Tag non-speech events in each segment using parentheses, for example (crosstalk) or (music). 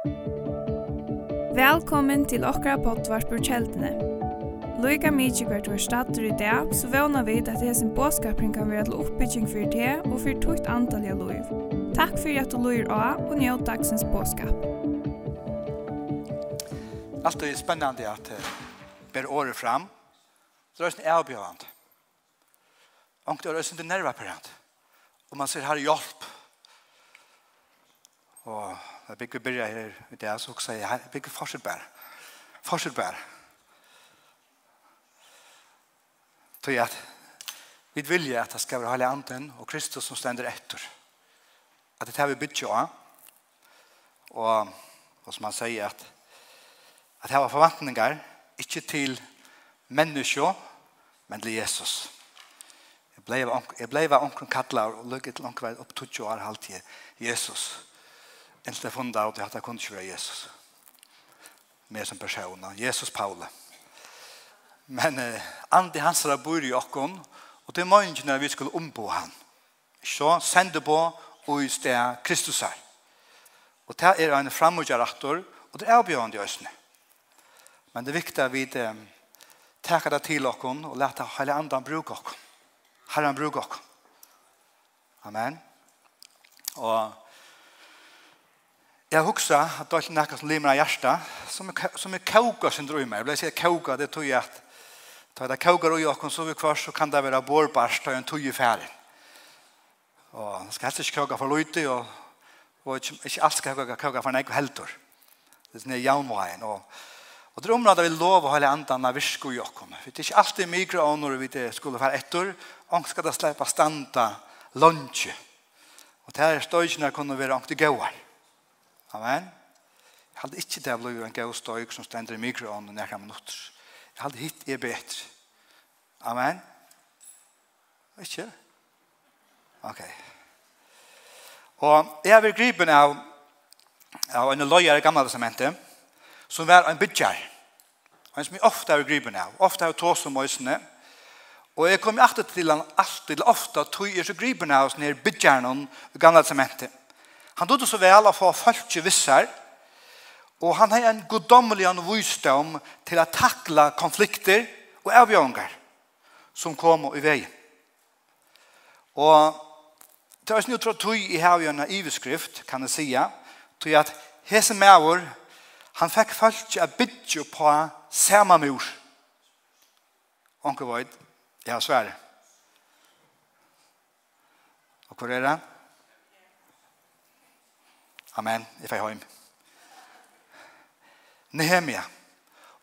Velkommen til okra pottvarpur kjeldene. Loika mykje hvert var stater i dag, så vana vi at hesen båskapring kan være til oppbygging for det og for tukt antall av loiv. Takk for at du loir av og njød dagsens båskap. Alt er spennende at uh, ber året fram. Så det är avbjørende. Og det er inte nerva på Og man ser her hjelp. Og Jeg fikk vi byrja her i det, så sier jeg her, jeg fikk fortsatt bær. Fortsatt bær. Så at vi vilje at det skal være hele anden og Kristus som stender etter. At det er vi bytja av. Og, og som han sier at at det var forventningar ikke til menneskje, men til Jesus. Jeg ble av omkring kattler, og lukket til omkring opp 20 år halvtid Jesus. Jesus Inntil jeg funnet av det at jeg kunne ikke være Jesus. Mer som person. Jesus Paule. Men eh, Andi er bor i okken, og det er mange vi skulle ombo han. Så sender på og i sted Kristus er Og det er en fremmedgjøraktor, og det er bjørn i østene. Men det er viktig at vi det, tar det til okken, og lete hele andre bruke okken. Herren bruke okken. Amen. Og Jeg husker at det er ikke noe som limer av hjertet, som, er, som er kauka sin drømme. Jeg ble sier kauka, det tog jeg at da det er kauka og jokken så vi kvar, så kan det være bårbarst og en tog i fære. Og det skal helst ikke kauka for løyte, og, og ikke, ikke alt skal kauka, kauka for en egen helter. Det er sånn jaunveien. Og, og det er området vi lov å holde andan av virsko i jokken. Det er ikke alltid mikroåner vi skulle være etter, og skal det slippe standa lunsje. Og det er støyene kunne være ångte gauar. Amen. Jeg hadde ikke det blod en gøy støyk som stender i mikroånden når jeg kan minutter. Jeg hadde hitt er bedre. Amen. Ikke? Ok. Og jeg vil gripe av, av en løyer i gamle testamentet som var en bytjar. Og en som jeg ofte har gripen av. Ofte har jeg tås om øsene. Og jeg kommer alltid til han alltid, ofte, tog jeg så gripen av oss nere bytjaren i gamle testamentet. Han tog det så vel å få folk til visser, og han har en goddommelig visdom til å takle konflikter og avgjøringer som kom i vei. Og det er snutt fra tog i havgjørende iveskrift, kan jeg sige, tog at hese mæver, han fikk folk til å bygge på samme mur. Onkel Void, jeg har svære. Og hvor er det? Amen. jeg får hjem. Nehemia.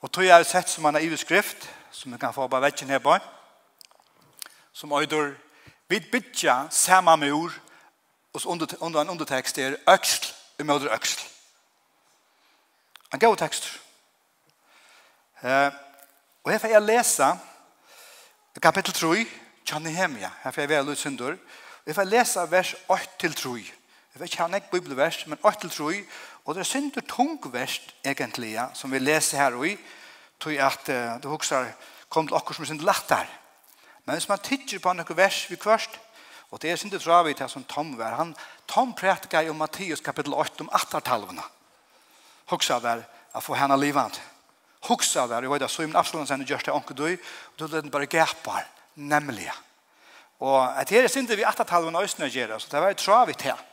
Og tog jeg sett som han har i skrift, som vi kan få bare vekken her på, som øyder, vid bytja samme mur, og under, under en undertekst er øksl, møter øksel. En god tekst. Eh, og her får jeg lese kapittel 3, Kjannehemia. Her får jeg være litt synder. Og her får jeg lese vers 8-3. Jeg vet ikke han ikke bibelvers, men 8-3, og det er synd og tung vers egentlig, ja, som vi leser her i, tror jeg at uh, det hokser kom til okkur som er synd lagt der. Men hvis man tidsjer på noen vers vi kvørst, og det er synd og synder travi til som Tom var, han, Tom prætka i om Mattias kapitel 8 om 8-talvene. Hoksa der, å få henne livet. Hoksa der, jeg vet at så i min absolutt sender gjørst det onker du, og du den bare gapar, nemlig. Og at det er synder vi 8-talvene øyne gjør, så det var jo travi til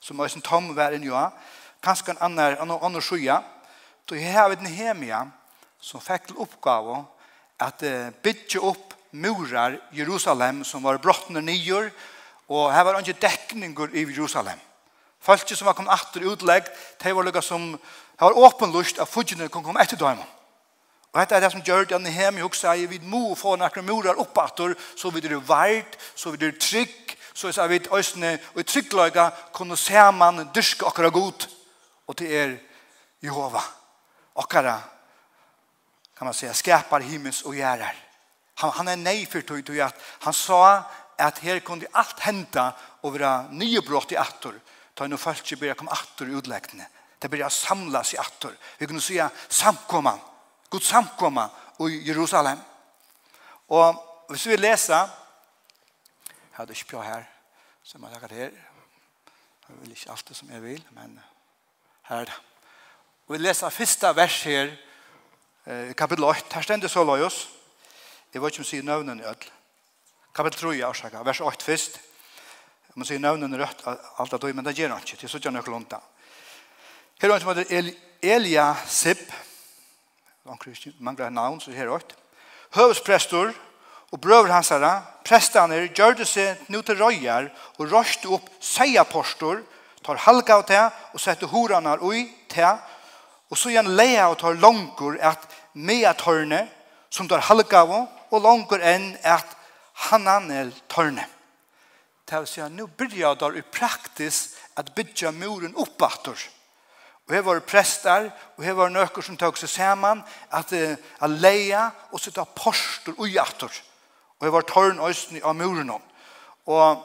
som Øysen Tom var inne jo, kanskje en annen, annen, annen skjøya, då jeg har vi den hemia som fikk til oppgave at uh, bytje opp murar Jerusalem som var brottene nyer, og her var ikke dekninger i Jerusalem. Folk som var kommet etter utlegg, de var lukket som, de var åpen lust av fudgjene kunne komme etter dem. Og dette er det som gjør det at Nehemi også sier, vi må få noen murar opp etter, så vi er vært, så vi er trygg, så er vi øsne og i tryggløyga kunne se man dyrke akkurat god og til er Jehova akkurat kan man säga skapar himmels och gärar. Han han är nej för tog att han sa att här kunde allt hända och vara nya brott i attor. Ta nu falske börja kom attor utläckne. Det börjar samlas i attor. Vi kunde säga samkomma. Guds samkomma i Jerusalem. Och hvis vi läser Jeg hadde ikke på her, som jeg lager her. Jeg vil ikke alt det som jeg vil, men her er det. Og vi leser første vers her, kapittel 8. Her stender så løyos. Jeg vet ikke om jeg sier nøvnen i ødel. Kapittel 3, årsaker, vers 8 først. Jeg må si nøvnen i rødt, alt er døy, men det gjør han ikke. Det er sånn nøkker da. Her er en som heter Elia Sib. Han mangler navn, så her er det. Høvesprestor, og brøver hans herre, prestene gjør det seg nå til røyer og røste opp seierporstor, tar halga av det og setter horene ui til, og så igjen leia og tar langer at med tørne, som tar halga av, og langer enn at hananel tørne. Det vil si at nå begynner jeg i praktis at bygge muren oppatter. Og her var prester, og her var nøkker som tok seg sammen, at, at leia og sitte porstor ujatter. Og jeg var tørn østen av muren. Og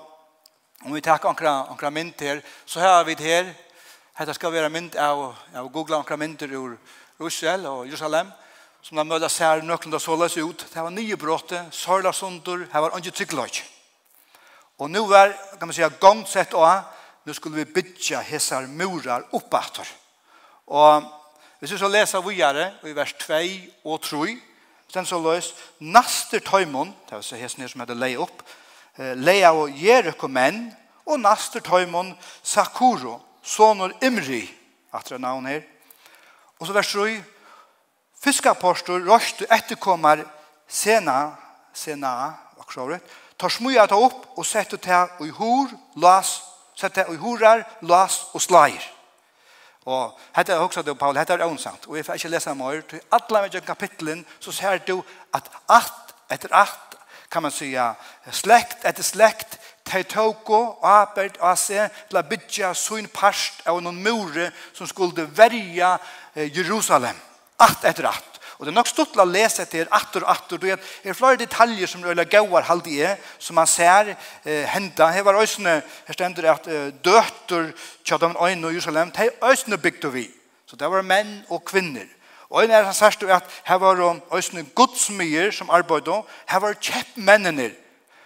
om vi tar ankra, ankra mynd her, så har vi det her. Dette skal være mynd av, av Google ankra mynter ur Russel og Jerusalem som de mødde sær da så løs ut. Det var nye bråte, sørla sunder, det var ikke tryggløy. Og nå var, kan man si, gongt sett også, nå skulle vi bytja hesar murar oppater. Og hvis vi så leser videre i vers 2 og 3, sen så løs, naster tøymon, det var så hesten her som hadde leie opp, leia og Jericho menn, og naster tøymon Sakuro, sonor Imri, atra navn her. Og så vers 3, fiskapostor, røst og etterkommer Sena, Sena, akkurat, tar smuja ta opp og setter ta i hor, las, setter ta i horar, las og slager. Og hetta er også det, Paul, hetta er ånsamt. Og jeg får ikke lesa mer, til alle med kapitlen så ser du at at etter at, kan man säga, slekt etter slekt, de tok og arbeid og se til å bygge sin parst av noen mure som skulle verja Jerusalem. Att etter att. Og det er nok stått å lese etter atter og atter, det er flere detaljer som røyla gauar halde er, som man ser eh, henda. Her var øysene, her stender at eh, døtter tjadam øyne og Jerusalem, de øysene bygde vi. Så det var menn og kvinner. Og en er han sørst at her var øysene godsmyer som arbeidde, her var kjeppmennene.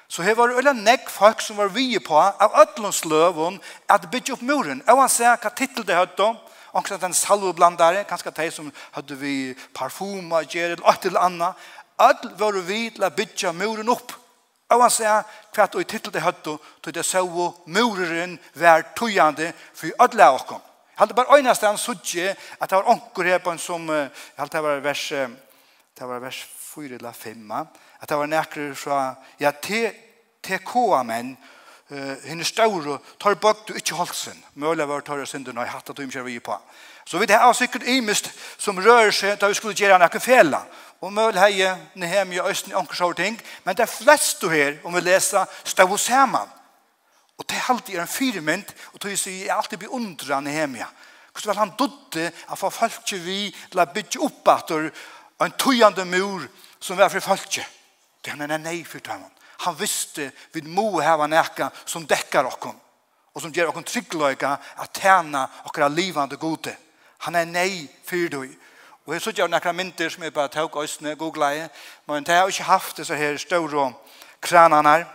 Så her var øyla nekk folk som var vi på av ødlånsløven at bygge opp muren. Og han ser hva titel det høyde om, Och så den salveblandare, kanske de som hade vi parfum och ger eller ett eller annat. All var vi till att bygga muren upp. Och han säger, kvart og i titel til høtto, då det så muren vær tojande för alla av oss. Jeg hadde bare øynest han sådje at det var onkur här på en som, jag hade det var vers, det var vers 4 eller 5, at det var nekker fra, ja, te, te koa eh henne stauro tar bak du ikkje halsen. Møla var tar syndu nei hatta du imkjer vi på. Så vi det er sikkert imist som rör seg da vi skulle gjøre noen fela. Og møl heie i Østen anker ting, men det er flest du her om vi leser stå hos Heman. Og det er alltid en fyrmynd og tog sier jeg alltid beundra Nehemia. Hvordan vel han dodde at få folk vi la bygge opp at en tøyande mur som var for folk. Det er en nei for dem. Han visste vi må hava nekka som dekkar okkom og som ger okkom tryggløyga at tjena okkara livande gode. Han er nei fyrdøy. Og jeg sutja av nekra myndir som jeg bare tåk òsne, googla i, men det har ikke haft disse her ståre krananar.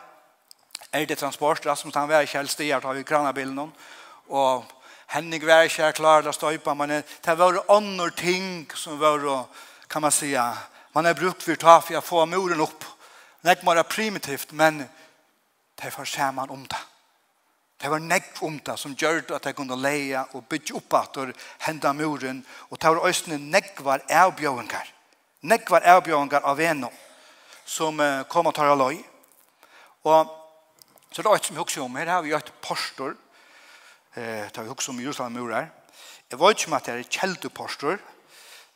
Er det transport? Rasmus han var ikke helst i at vi kranabilen og Henning var ikke klar til å støypa, men det var andre ting som var, kan man säga, man har brukt for ta for å få muren opp nek mer primitivt, men det var sammen om det. Det var nek om det som gjør at jeg kunne leie og bygge opp at og hende muren, og det var østene nek var avbjøringer. Nek var avbjøringer av en som kom og tar aløy. Og så det er et som jeg husker om, her har vi et postor, eh, det har vi husker om Jerusalem murer. Jeg vet ikke om at det er kjeldepostor,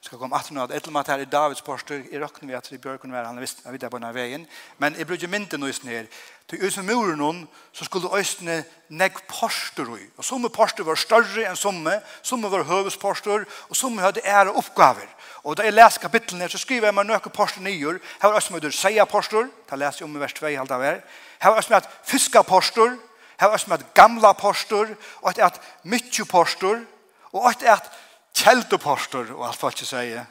ska skal komme at nå at Edelmat her i Davids porster i røkken vi at i bjørken var han visste vidt på denne veien. Men jeg bruker mynden nå i her. Til uten muren noen så skulle østene negg porster i. Og somme porster var større enn somme. Somme var høvesporster. Og somme hadde ære oppgaver. Og da jeg leser kapitlene så skriver jeg meg nøkke porster nyer. Her var østene med seia porster. Da leser jeg om i vers 2 halvt av her. Her var østene med fiska porster. Her var østene med gamla porster. Og att mykje porster. Og att at kjeldoporster og alt folk sier.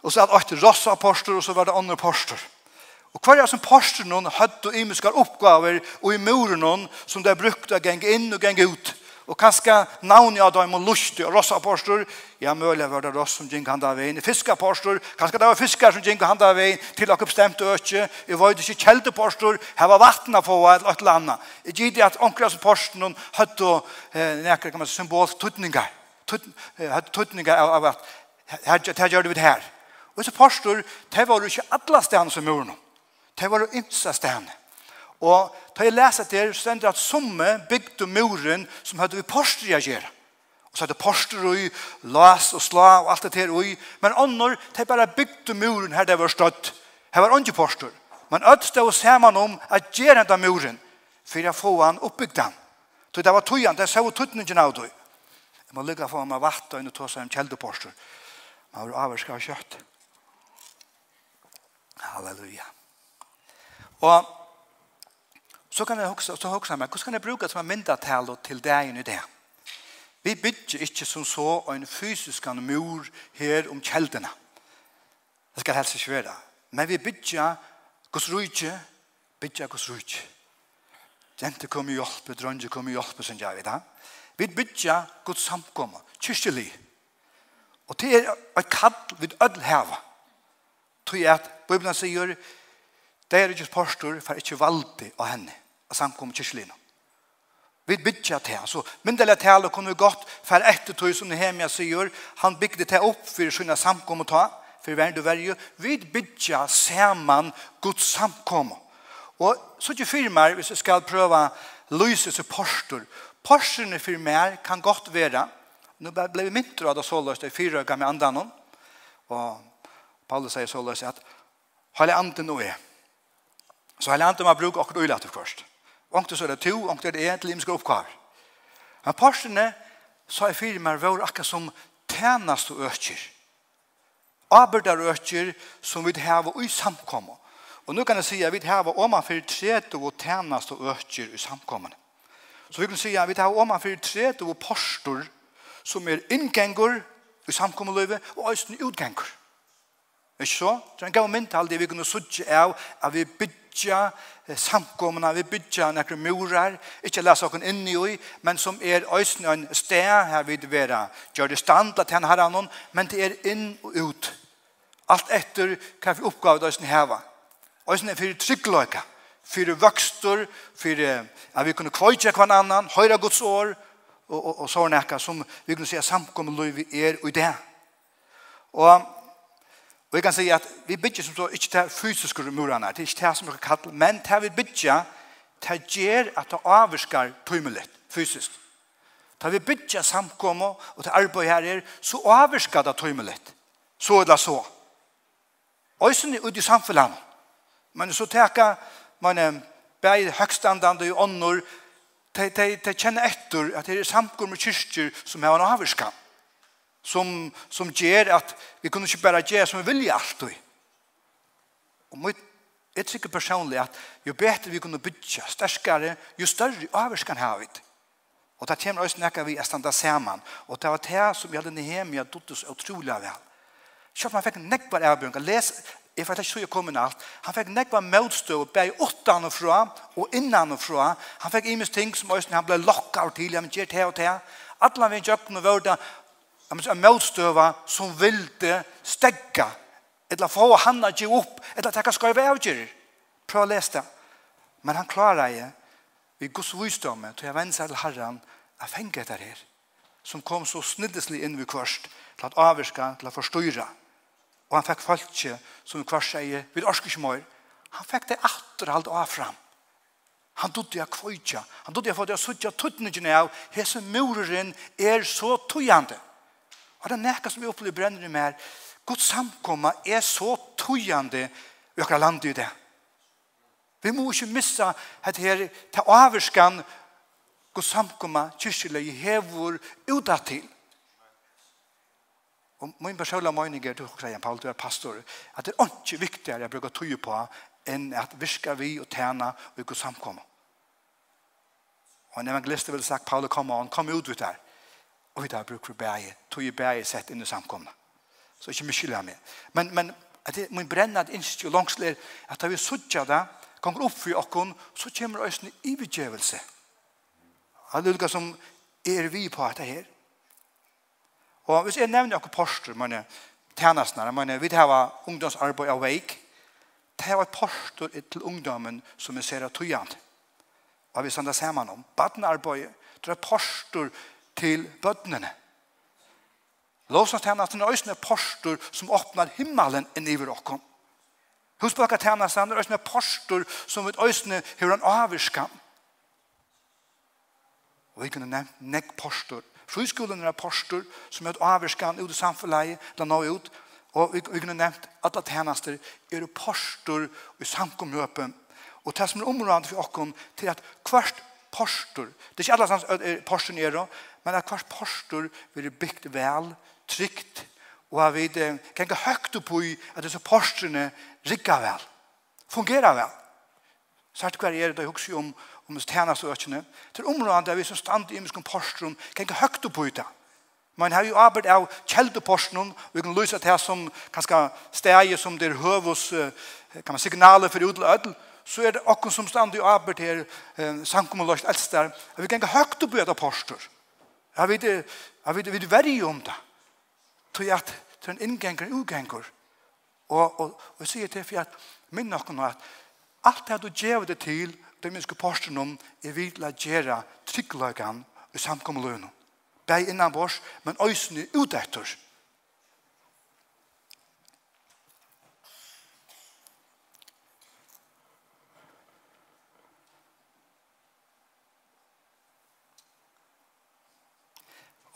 Og så hadde åtte rossaporster og så var det andre porster. Og hver som porster noen hadde og imiskar oppgaver og i muren noen som det brukte å genge inn og genge ut. Og kanskje navnet av dem og lust og rossapostor. Ja, mulig var det ross som gikk han da veien. Fiskapostor. Kanskje det var fiskar som gikk han da veien til dere bestemte øke. jeg var ikke kjeldepostor. Her var vattnet på et eller annet. Jeg gir det at omkring som posten hadde eh, nekker, kan man si, symboltutninger. Hadde tutninger av, av at her gjør du det her. Og så postor, det var jo ikke alle stedene som gjorde noe. Det var jo ikke stedene. Og da jeg leser det, så stender at somme bygde muren som hadde vi porster jeg gjør. Og så hadde porster og las og sla og alt det der og Men ånder, de bare bygde muren her det var støtt. Her var åndje porster. Men ødt stod og man om at gjøre den muren for å få han oppbygd den. Så det var tøyen, det så tøtningen av det. Jeg må lykke for meg vatt og ta seg en kjeldeporster. Man var avvarska av kjøtt. Halleluja. Og Så kan jeg også, så også meg, hvordan kan jeg bruke det som en myndatale til deg i det? Vi bygger ikke som så en fysisk mur her om kjeldene. Det skal helst ikke være. Men vi bygger hos rujtje, bygger hos rujtje. Jente kommer hjelpe, dronje kommer hjelpe, som jeg vet. Vi bygger hos samkomme, kyrkjelig. Og det er et kall vi ødel heva. Tog jeg at Bibelen sier, det er ikke sporster, for ikke valgte av henne av samkommet kyrkjelina. Vi bygger til det. Så myndelig tale kunne godt for etter tog som Nehemia sier. Han bygde til opp for sine samkommet ta, for hver du verger. Vi bygger sammen Guds samkommet. Og så ikke firmer, hvis jeg skal prøve lyset som porster. Porsterne firmer kan godt være, nu ble vi mindre av det så løst, det er fire øyne med andre Og Paulus sier så løst at, Halle anden nå er. Så halle anden må bruke akkurat øyne til først. Ångte så er det to, ångte er det en til imenske oppkvar. Men parstene sa i fire mer vår akka som tænast og økker. Arbeidar økker som vi har i samkommet. Og nå kan jeg si at vi har om man for 30 og tænast og økker i samkommet. Så vi kan si at vi har om man for 30 og postor som er inngengur i samkommeløyve og øysten utgengur. Ikke så? Det er en gav mynd til det vi kunne suttje av, at vi bytja samkommene, vi bytja nekker murar, ikke lese oss inn i oi, men som er øyne en sted her vi vera. Gjør det stand til han har noen, men det er inn og ut. Alt etter hva vi oppgave det øyne heva. Øyne er fyrir tryggløyka, fyrir vøkstur, fyrir at vi kunne kvøytja hver annan, høyra Guds år, og, og, og sånn ekka som vi kunne se samkommet liv er i det. Og Og jeg kan si at vi bygger som så ikke til fysiske murene, det er ikke til som vi kan kalle, men til vi bygger, til gjør at det avvirker tøymelig, fysisk. Da vi bygger samkommet og til arbeid her er, så avvirker det tøymelig. Så eller så. Og sånn er det i samfunnet. Men så tenker man bare høgstandende og ånder, de, de, de kjenner etter at det er samkommet kyrkjer som har en avvirkene som, som gjør at vi kunne ikke bare gjøre som vi vilja alltid. Og mitt Jeg tykker personlig at jo bedre vi kunne bytja, sterskare, jo større avvarskan har vi. Og det kommer også nekka vi er standa saman. Og det var det som vi hadde Nehemia dottes utrolig vel. Kjøp, han fikk nekvar avbjørn. Les, jeg vet ikke så jeg kom inn alt. Han fikk nekvar møtstøv, bæg åttan og fra, og innan og fra. Han fikk imes ting som også han ble lokka av til, han gjør det og det. Alla vi gjøkken og vörda, en motstøva som vilde stegga, eller få han å gi opp, eller takka jeg avgjører. Prøv å lese det. Men han klarer det i Guds visdomme til jeg venner seg til Herren jeg fengt det her som kom så snilleslig inn ved kvørst til at avvirka, til at forstyrra og han fikk falskje som kvarst sier vid orskismøyr han fikk det atter alt av fram han dodde jeg kvøytja han dodde jeg for at jeg suttja tuttningen av. Hese mureren er så tøyande Og det er nekka som vi opplever brenner i mer. Guds samkomma er så tøyande i okra land i det. Vi må ikke missa at her ta averskan Guds samkomma kyrkjelig i hevor uta til. Og min personlige mening er, du sier, Paul, du er pastor, at det er ikke viktigere jeg bruker tøye på enn at virka vi og tjena og ikke samkomma. Og en evangelist vil sagt, Paul, kom on, kom ut ut der. Og det har bruk for bæge. Tog i bæge sett inn i samkomna. Så ikke mye skylder meg. Men, men at det, min brennad innstyr og langsler at da vi suttja det, kommer opp for okken, så kommer øyne ivedgjøvelse. er som er vi på dette her. Og hvis jeg nevner noen poster, mine tjenestene, men vi har ungdomsarbeid av veik, det er et poster til ungdommen som vi ser av tøyene. Og vi sender sammen om. Badenarbeid, det er et poster til bøttene. Lovsangstjenesten er også en postur som åpner himmelen enn iver okkom. Husbøkatjenesten er også en pastor som vi øsne hur han avvirskam. Og vi kunne nevnt nek postur. Friskolen er postur som er avvirskam ut i samfunnet, där nå ut, og vi, vi kunne nevnt alle tjenester er pastor i samkomløpen. Og det som er området for okkom til at hvert postur, det er ikke alle sammen postur nere, men at hver postur vil bygd vel, trygt, og at vi kan høyt opp i at disse posturene rikker vel, fungerer vel. Sært hver er det jeg husker om, om det tjeneste økene, til området vi som stand i imenskom posturum kan ikke høgt opp i det. Man har jo arbeid av kjeldeposten, og vi kan løse det som kanskje steg som det er høvås kan man signaler for udel ødel, så er det akkurat som stand i arbeid her, eh, sankumuløst eldst der, at vi kan ikke høyt opp i det postur. Jeg vet, jeg vet, jeg vet om det. Til at det er en innganger, en utganger. Og, og, og jeg sier til for at minn noen at alt det du gjør det til, det minske posten om, er vi til å gjøre trygglagene i samkommelønnen. Beg innan vårs, men øysene utetter.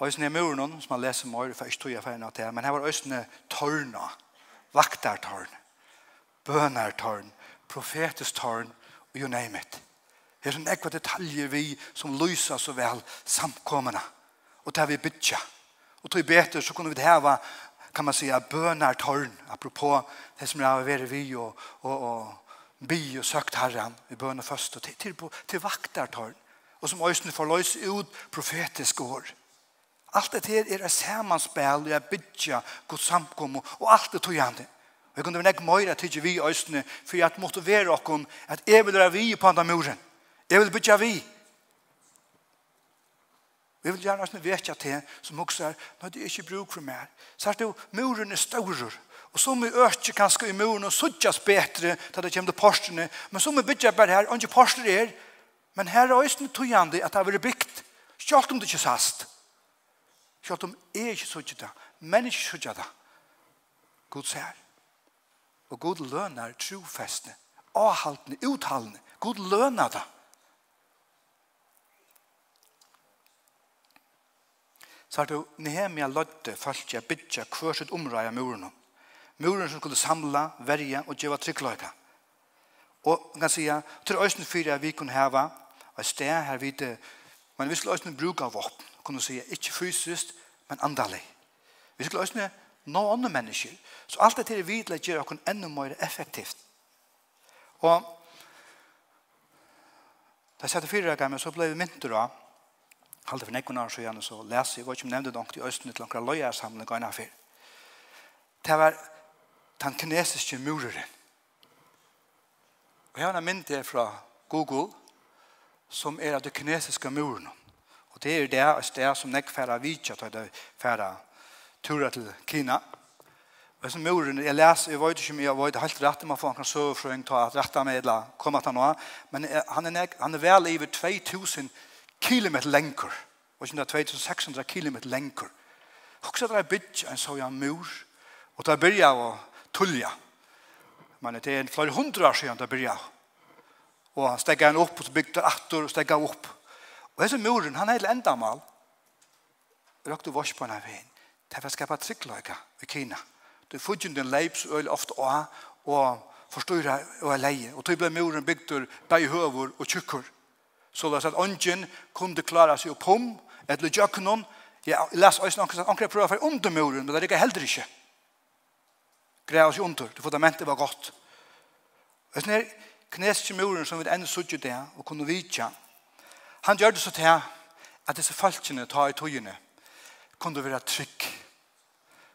Øysene i muren, som man leser mer, for ikke tog jeg ferdig til, men her var øysene tørna, vaktartørn, bønartørn, profetestørn, og you name it. Det er sånn ekva detaljer vi som lyser så vel samkommende, og der vi bytja. Og tog beter så kunne vi det heva, kan man säga, bønartørn, apropos det som har vært vi og, og, og bi og søkt herren, vi bønar først, og til, til, til vaktartørn, og som øysene får løs ut profetiske år. Alt det her er et samanspel og jeg bytja god samkommo og alt det tog han det. Og jeg kunne være nek møyra tidsi vi i østene for jeg måtte være okkom at jeg vil være vi på andre muren. Jeg vil bytja vi. Vi vil gjerne også vekja til som også er når det er ikke bruk for mer. Så er det jo muren er større og som vi øker kanskje i muren og suttjas betre til det kommer til postene men som vi bytja bare her, og ikke poster er men her er østene tog han det at det har vært bygd selv om det ikke sast. Sjalt om jeg ikke så ikke det, men ikke så ikke det. God ser. Og God lønner trofestene, avhaltene, uthaltene. God lønner det. Så er det Nehemia lødde først jeg bytja hver sitt område av muren. Muren som skulle samla, verja og gjøre tryggløyga. Og man kan sige, til øyne fyrir vi kunne hava et sted her vidte, men vi skulle øyne bruka våpen kunne si, ikke fysisk, men andalig. Vi skulle också nå andre mennesker. Så alt dette er videre gjør oss enda mer effektivt. Og da jeg satt fire ganger, så ble vi mynter da, halte for nekken år gjerne så leser jeg, og ikke nevnte noe til Østene til noen løyer sammen, og en Det var den kinesiske mureren. Og jeg har en mynter fra Google, som er av det kinesiske muren. Og det er det et sted som nek færa vidtja, til det færa tura til Kina. Og som muren, jeg leser, jeg vet ikke mye, jeg vet helt rett, man får en søvfrøyng, ta at rett av meg, eller komme til noe. Men han er, nek, han er vel i 2000 kilometer lenker. Og ikke 2600 kilometer lenker. Og så er det bytt en sånn mur, og det byrja av å tullja. Men det er flere hundre år siden det byrja. Og han stegger han opp, og så bygde han atter, og stegger han opp. Og hese muren, han er til endamal. Røkte vars på denne veien. Det var skapa tryggløyga i Kina. Det er fudgen den leips øyla ofte å og forstyrra og er leie. Og tog ble muren bygdur bei høver og tjukkur. Så det er at ånden kunne klara seg opp om, eller jøkkenon, jeg les også noen som anker prøver for under muren, men det er ikke heller ikke. Greia oss under, det fundamentet var godt. Det er sånn kneske muren som vi enn suttet det, og kunne vitja, Han gjør det så til at disse falskene tar i togene kunne være trygg.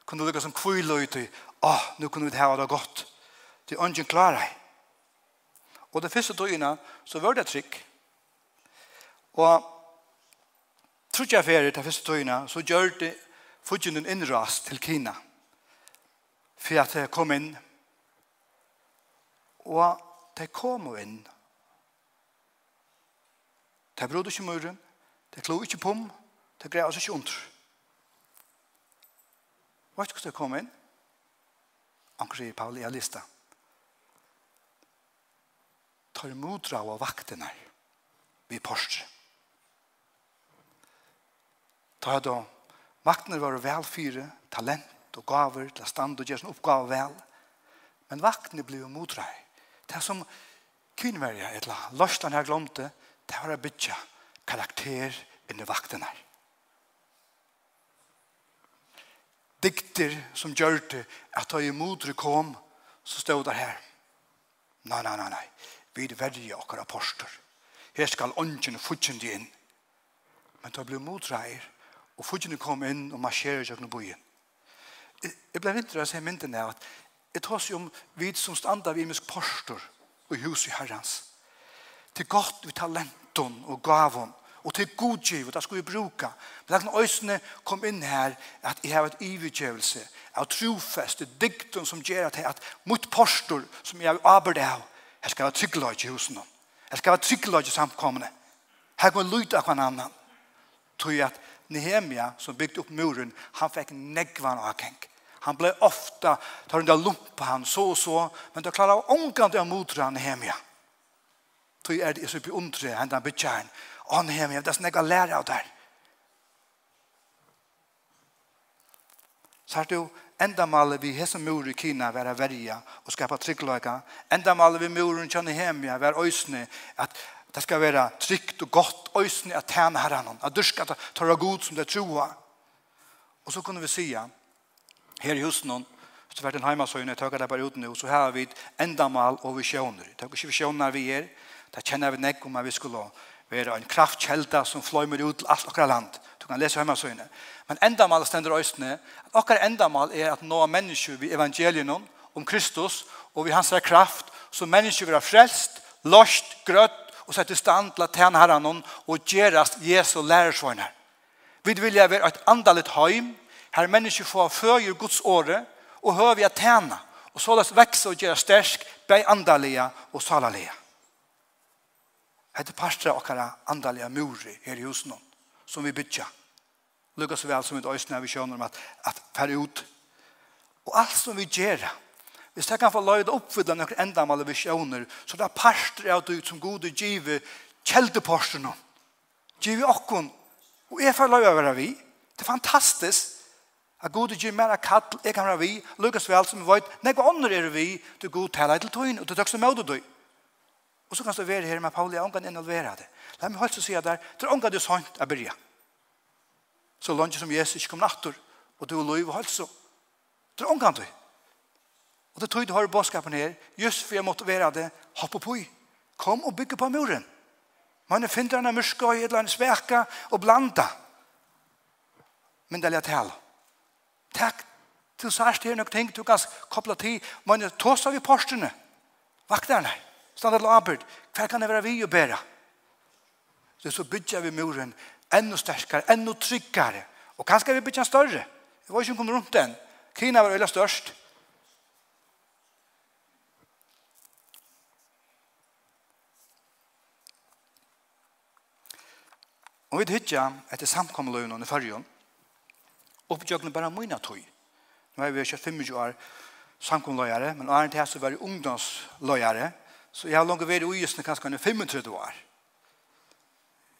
Kunne lukke som kvile ut i åh, nå kunne vi ha det godt. Det er ikke klare. Og det første togene så var det trygg. Og trodde jeg ferie til første togene så gjør det fudgen en innras til Kina for at jeg kom inn. Og de kom inn og Det er brod ikke muren, det er klo ikke pom, det er greia oss ikke ondr. Hva er det som kom inn? Anker sier Paul i en lista. Tar modra av vaktene vi porstre. Ta da vaktene var vel fyre, talent og gaver til stand og gjøre sin oppgave vel. Men vaktene ble modra. Det er som kvinnverja, eller løstan jeg glomte, det det var å bytja karakter inni vakten her. Dikter som gjør det at da i modre kom, så stod det her. Nei, nei, nei, nei. Vi verger okkar apostler. Her skal ånden fudgjende inn. Men da ble modre og fudgjende kom inn og marsjerer gjennom bojen. Jeg ble vintre av seg mynden av at jeg tar seg om vi som standa vi misk postor og hus i herrens til godt vi talenton og gavon og til godgiv og det skal vi bruka men det er øysene kom inn her at jeg har et ivergjøvelse av trofeste dikten som gjør at, at mot postor som jeg arbeid av jeg skal være tryggløy i husen Jeg skal være tryggløy i samkommende her kan lyde av hver annan. Tror jeg at Nehemia som bygde opp muren han fikk negvan avkenk Han ble ofta, tar den lump på han så og så, men det klarer ångkant av motra Nehemia tog er det så på undre henne bytjern. Og han hjemme, jeg vet nesten jeg har lært av det Så er det jo enda endamålet vi hese mor i Kina være verja og skapa tryggløyga. Enda Endamålet vi muren kjønne hjemme være øysene at det skal være trygt og godt øysene at tjene herren, at du skal ta det god som det troa. Og så kunne vi si her i husen hon, så vært en heimasøyne, jeg tar det bare ut nå, så har vi et endamål og visjoner. Tøkker ikke visjoner vi er, Da kjenner vi nekk om at vi skulle være en kraftkjelda som fløymer ut til alt okra land. Du kan lese hjemme søgne. Men endamal stender østene. Okkar endamal er at nå mennesker vi evangelien om Kristus og vi hans kraft så mennesker vi har frelst, lost, grøtt og sette stand til at tjene herren og gjerast Jesu lærersvøyne. Vi vil være et andalit heim, her mennesker får føyer Guds åre, og hører vi at tjene, og så løs vekse og gjøre stersk, bei andalige og salalige. Hette parstra okkara andaliga muri her i husen som vi bytja. Lukka så vel som et øysene vi kjønner om at, at færre ut. Og alt som vi gjør, hvis jeg kan få løyde oppfylla noen endamål visjoner, så det er parster av det som gode give kjeldeporsterna. Givet okkon. Og jeg får løyde være vi. Det er fantastisk at gode givet mer kall, jeg kan være vi. Lukka så vel som vi vet, nek ånder er vi, du god tala til tøyn, og du tøkst møte tøyen. Og så kan du være her med Pauli, jeg ångan involvera det. La meg holde så si der, det er ångan du sånt er byrja. Så langt som Jesus ikke kom nattur, og du er lov og holde så. Det er ångan du. Og det tog du har bådskapen her, just for jeg måtte være det, hopp og pui. Kom og bygge på muren. Man er finner henne mørske og et eller annet sveka og blanda. Men det er litt hel. Takk til særst her nok ting du kan koppla til. Man er tås av i postene. Vakterne. Vakterne. Standa til arbeid. Hver kan det være vi å bære? Så, så bygger vi muren enda sterkere, enda tryggere. Og kanskje vi bygger den større. Det var ikke kommet rundt den. Kina var veldig størst. Og vi hittja etter samkommeløyene i fargen, oppgjøkene bare mine tog. Nå er vi ikke 25 år samkommeløyere, men åren her så var det ungdomsløyere, Så jeg har langt vært i ujøsene kanskje enn 35 år.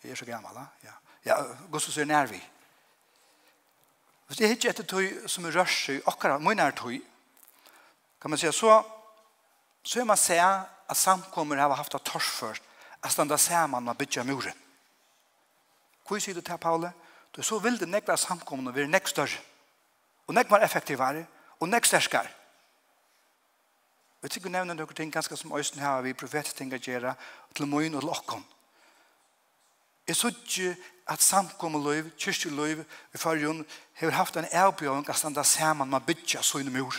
Jeg er så gammel, da. Ja, ja Gustav sier nær vi. Hvis er ikke etter tog som er rørs i akkurat min er tog, kan man si så, så er man se at samkommer har haft et tors først, at standa saman man bytja muren. Hvor sier du til, Paule? Du så vil det nekva samkommer og være nek større, og nek var effektivare, og nek sterskare. Og jeg tykker nevne noen ting ganske som Øysten her, vi profetting å gjøre til møyen og lokken. Jeg så ikke at samkommet løyv, kyrkje løyv i fargen har haft en avbjøring at standa sammen med bytja søgne mor.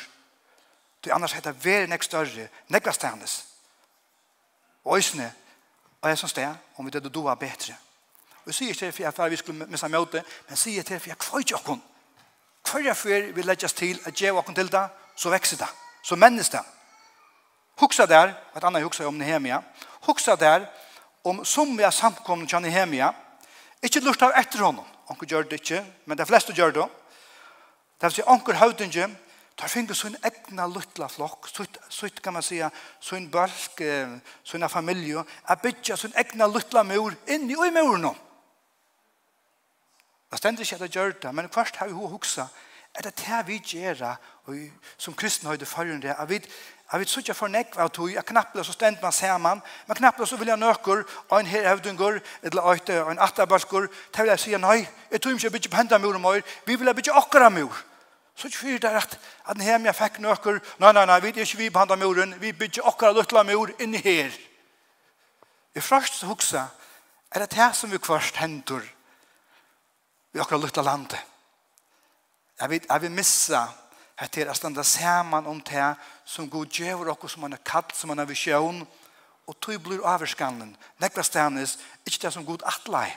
Det annars heter veri nek større, nekva stendes. Og Øysten og jeg som sted, om vi det du doa bedre. Og sier til for jeg vi skulle missa møte, men sier til for jeg kvøy ikke okken. Kvøy jeg før vi legges til at jeg okken til det, så vekser det, så mennesker det. Huxa där, att Anna huxar om Nehemia. Huxa där om somliga samkomna til Nehemia. Inte lust av etter honom. onker gjør det inte, men de fleste gjør det. Det vil si onker Hautingen tar finner sin egna lilla flock, sutt kan man säga, sin balk, sina familie, att bytja sin egna lilla mur in i muren. Det stender sig att det gjør det, men først har vi huxa, er det det vi gjør som kristne har i det forrige, vi Jeg vet ikke for nekk av tog, jeg knappler så stendt man sammen, men knappler så vil jeg nøkker, og en her evdunger, eller øyte, og en atterbalsker, til vil jeg si, nei, jeg tror ikke jeg bygger på hendene mor og mor, vi vil jeg bygge akkurat mor. Så ikke fyrir det at, at den hjemme jeg fikk nøkker, nei, nei, nei, vi er ikke vi på hendene moren, vi bygger akkurat løtla mor inni her. I først huksa, er det det som vi kvarst hendur, vi akkurat løtla landet. Jeg vet, jeg vil missa, at det er å standa saman om det som god djever okkur som han er kall, som han er visjon, og tog blir avskanlen. Nekla stannis, ikkje det som god atlai.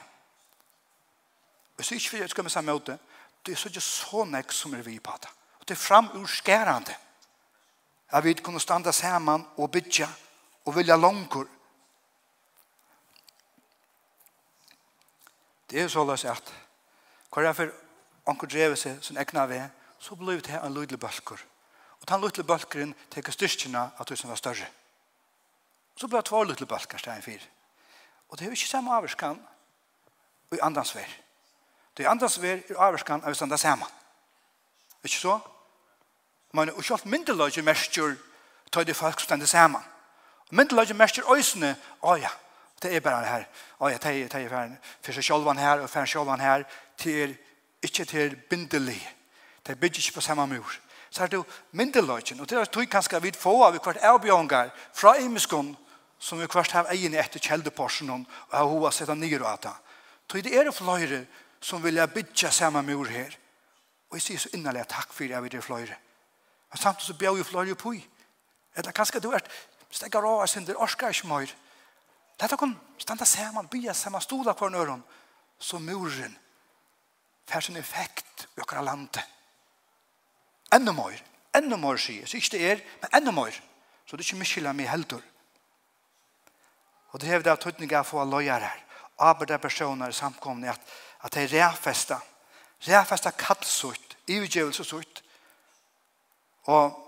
Og så ikke vi skal med samme måte, det er så ikke så nek som er vi på det. Og det er framurskærande. Jeg vil kunne standa saman og bytja og vilja langkur. Det er så løs at hver er for anker drevet seg som egna vei, så blir det en lydelig balkur. Og den lille bølgeren teker styrkene av du som var større. Og så ble det två lille bølger stedet en fyr. Og det er jo ikke samme avvarskan i andans vær. Det er andans vær i avvarskan av det samme. Ikke så? Men og kjølt myndeløyge mestjer tar det folk stende samme. Myndeløyge mestjer øysene, å ja, det er bare det her. Å ja, det er, det er for seg sjølvan her og for sjølvan her til ikke til bindelig. Det bygger ikke på samme mur så er det jo myndeløgjen. Og det er tog kanskje vi få av hvert avbjørnger fra imenskån som vi hvert har egen etter kjeldeporsen og har hova sett av nyr og at det. det er fløyre som vil jeg bytja samme mur her. Og jeg sier så innerlig takk for jeg vil det fløyre. Men samtidig så bjør jo fløyre på. i. Eller kanskje du er stekker av synder orsker ikke mer. Det Dette kan standa saman, bya saman, stola kvar nøron, så muren får sin effekt i akkurat landet enda mer, enda mer sier. Så ikke det er, men enda mer. Så det er ikke mye meg heldur. Og det er det at tøytninga for å løyer her. Arbeidde personer i samkomne at, at det er ræfesta, ræfesta kallsutt, ivgjøvelsesutt. Og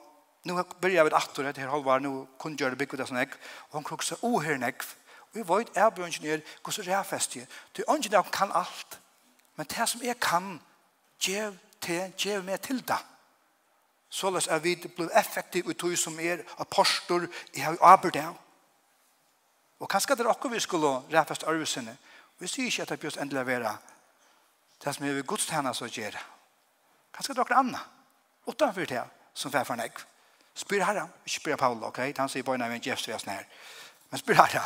nu börjar vi att det här halvår nu kunde göra det byggt det sån ek och hon kruxar o här nek vi vet är björn ingenjör hur så det fäste du ingen kan allt men det som är kan ge till ge mig till det så lest jeg vidt blir effektiv ut tog som er apostor i har arbeid av. Og kanskje det er akkur vi skulle ræfast arvesene. Vi sier ikke at det bjørs endelig være det som er vi godstjene som gjør. Kanskje det er akkur anna utanför det som fær for nek. Spyr herra, ikke spyr Paul, ok? Han sier bare når vi er en gjevst vi er her. Men spyr herra.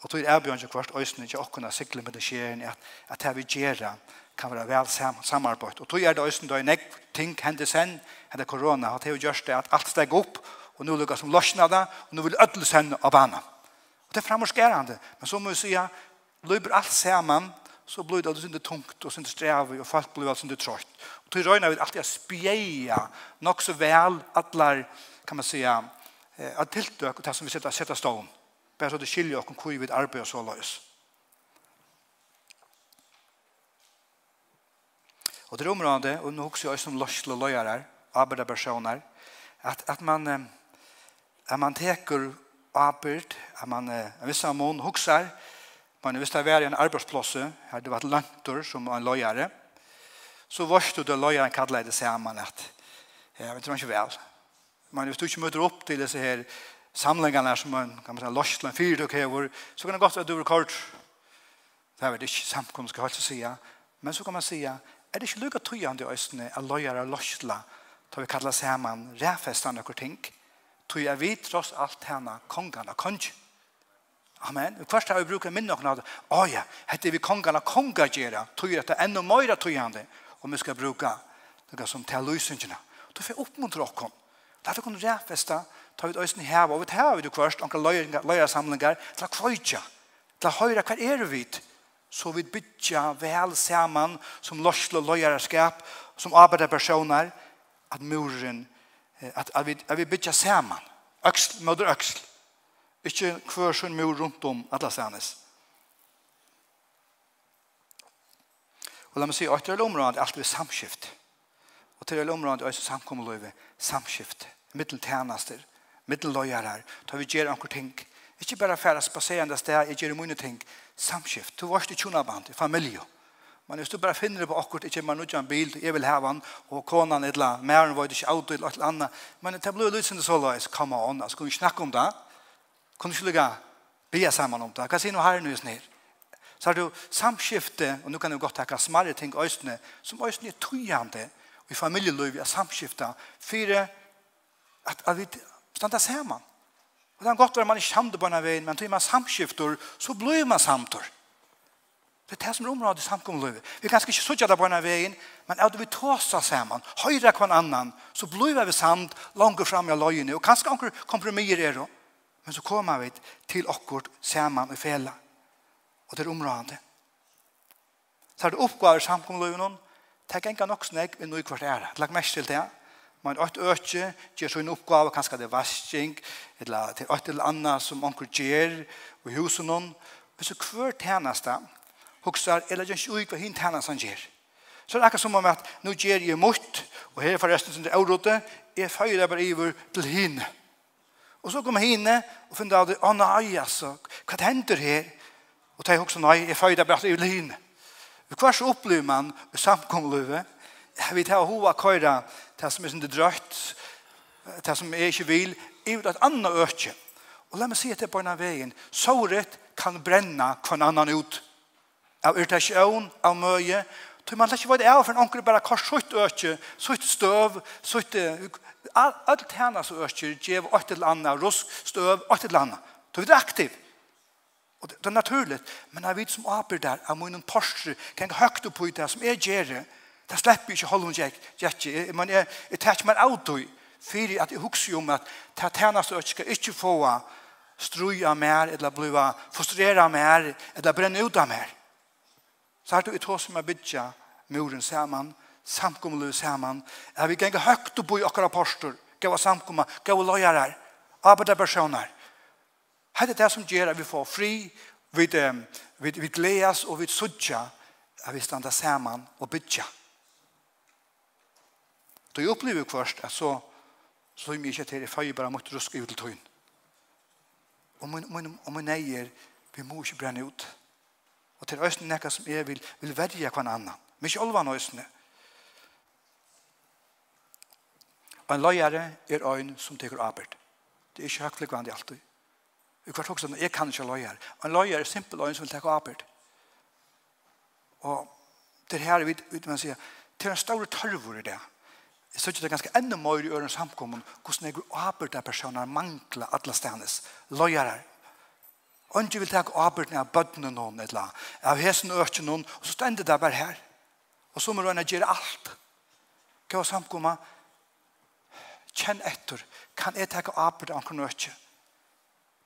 Og tog er bjørn ikke kvart øysene ikke akkur sikle med det skjer at, at det vi gjør kan være vel sam samarbeid. Og tog er det også da en ting hendte sen, hendte korona, at det har gjort det at alt steg opp, og nå lukkar som løsna det, og nå vil ødel sen av bana. Og det er framorskerande, men så må vi si, løyber alt saman, så blir det sånn tungt og sånn strevet, og folk blir sånn trøyt. Og tog røyna vil alltid spjeja nok så vel atler, kan man säga, at tiltøk og det som vi sitter, sitter stående. Bare så det skiljer oss om hvor vi arbeider så løs. Och det området, och nu också jag som lörsla löjare, arbetarpersoner, att, att man at man teker arbeid, att man en viss mån huxar, man hvis det varit en arbetsplats, her det var lantor som en löjare, så varst det då löjaren kallet det sammen, at jag vet inte väl. Man hvis du ikke møter upp till disse här samlingarna som man kan man säga lörsla fyrt och hävor, så kan det gott vara du kort. Det er vel ikke inte samkomst ska jag säga. Men så kan man säga, Er det ikke lukket tøyende i østene av løyer og løsla, da vi kallar saman ræfestan og ting, tøy er vi tross alt henne kongen kong. Amen. Og først har vi brukt minne og nåde. Å ja, hette vi kongen og kongen gjøre, tøy er det enda mer tøyende, og vi skal bruke noe som til løsningene. Tøy får oppmuntre oss. Da vi kunne ræfesta, tar vi østene her, og vi tar vi det først, og løyer samlinger, til å kvøyja, til å høre hva er vi til så vi bytja vel saman som lorsle løyerskap, som arbeiderpersoner, at muren, at, at, vi, at vi bytja saman, øksl, møter øksl, ikke hver sin mur rundt om alle sannes. Og la meg si, at det er området alt vi samskift. Og til det er området også samkommeløyve, samskift, middeltjenester, middeløyere, da vi gjør anker ting. Ikke bare færre spaserende steder, jeg gjør mine ting, samskift. Du var ikke tjonaband, i familie. Men hvis du bare finner det på akkurat, ikke man utgjør en bil, jeg vil heve han, og konan et eller annet, mer var det ikke auto eller et annet. Men det ble litt sånn så løs, come on, altså kunne vi snakke om det? Kunne vi ikke lukke be sammen om det? Hva sier noe her nå snir? Så har du samskifte, og nå kan du godt takke smarre ting østene, som østene er tøyende, i familieløy vi har samskiftet, for at, at vi standa sammen. Og det er godt være man ikke samtidig på denne veien, men til man samskifter, så blir man samtor. Det er det som er området i samkommet. Vi kan ikke sitte det på denne veien, men at vi tåser sammen, høyre hver annan, så blir vi samt langt fram i løgene, og kanskje anker kompromisser er det. Men så kommer vi til akkurat sammen i fjellet. Og det er området. Så er det oppgaver i samkommet, noen, er ikke nok snakk, vi nå i kvart er det. Lagt mest til det, ja. Men åt øke gjør så en oppgave, kanskje det er vasking, eller til åt eller annet som onker gjør, og husen noen. Men så hver tjeneste, hokser, eller gjør ikke ut hva hinn tjeneste han gjør. Så det er akkurat som om at nå gjør jeg mot, og her forresten som det er avrådet, jeg føyer bare iver til henne. Og så kommer henne og finner av det, å nei, altså, hva hender her? Og det er også nei, jeg føyer bare iver til henne. Hva så opplever man i samkomlivet? Jeg vet hva hun har køyret det som er sin drøtt, det som er ikke vil, er et annet øke. Og la meg si at det er på denne veien. Såret kan brenne hver annan ut. Av irritasjon, av møye. så man ikke hva det er for en anker bare kvar sutt øke, sutt støv, sutt... Alt tjener så øke, gjev åtte eller annet, rusk, støv, åtte eller annet. Så vi er aktivt. Og det, er naturligt, men jeg vet som aper der, jeg må innom Porsche, kan jeg høyt opp på det som jeg gjør det, Det slipper ikke holde jeg, jeg, jeg, men jeg, jeg tar ikke meg av det, for at jeg husker om at det tjeneste jeg skal ikke få struja mer, eller bli frustrera mer, eller brenne ut av mer. Så er det i hos som jeg bygger muren sammen, samkommelig sammen, at vi ganger høyt og bo i akkurat postor, gav samkommet, gav løyere, arbeiderpersoner. Det er det som gjør at vi får fri, vi, vi, vi gledes og vi sudja, at vi stander sammen og bygger. Då jag upplever först att så så mycket jag till fire bara mot ruska ut till tön. Och min, men om man är vi måste bränna ut. Och till östen näka som är vill vill välja kan annan. Men inte allvar östen. En lojare er ein som teker arbeid. Det er ikke høyflikvandig alltid. Vi kvart også, jeg kan ikke løyer. En løyer er simpel øyne som vil takke arbeid. Og det her, vi, vi, man sier, det er en stor tørvor i det jeg synes det er ganske enda mer i ørens samkommun hvordan jeg avbyrd av personer mangler alle stenes stedes, Og Ikke vil ta avbyrden av bøttene noen et eller av hesen og øker noen, og så stender det bare her. Og så må du gjøre alt. Hva er samkomma? Kjenn etter. Kan jeg ta avbyrd av noen øker?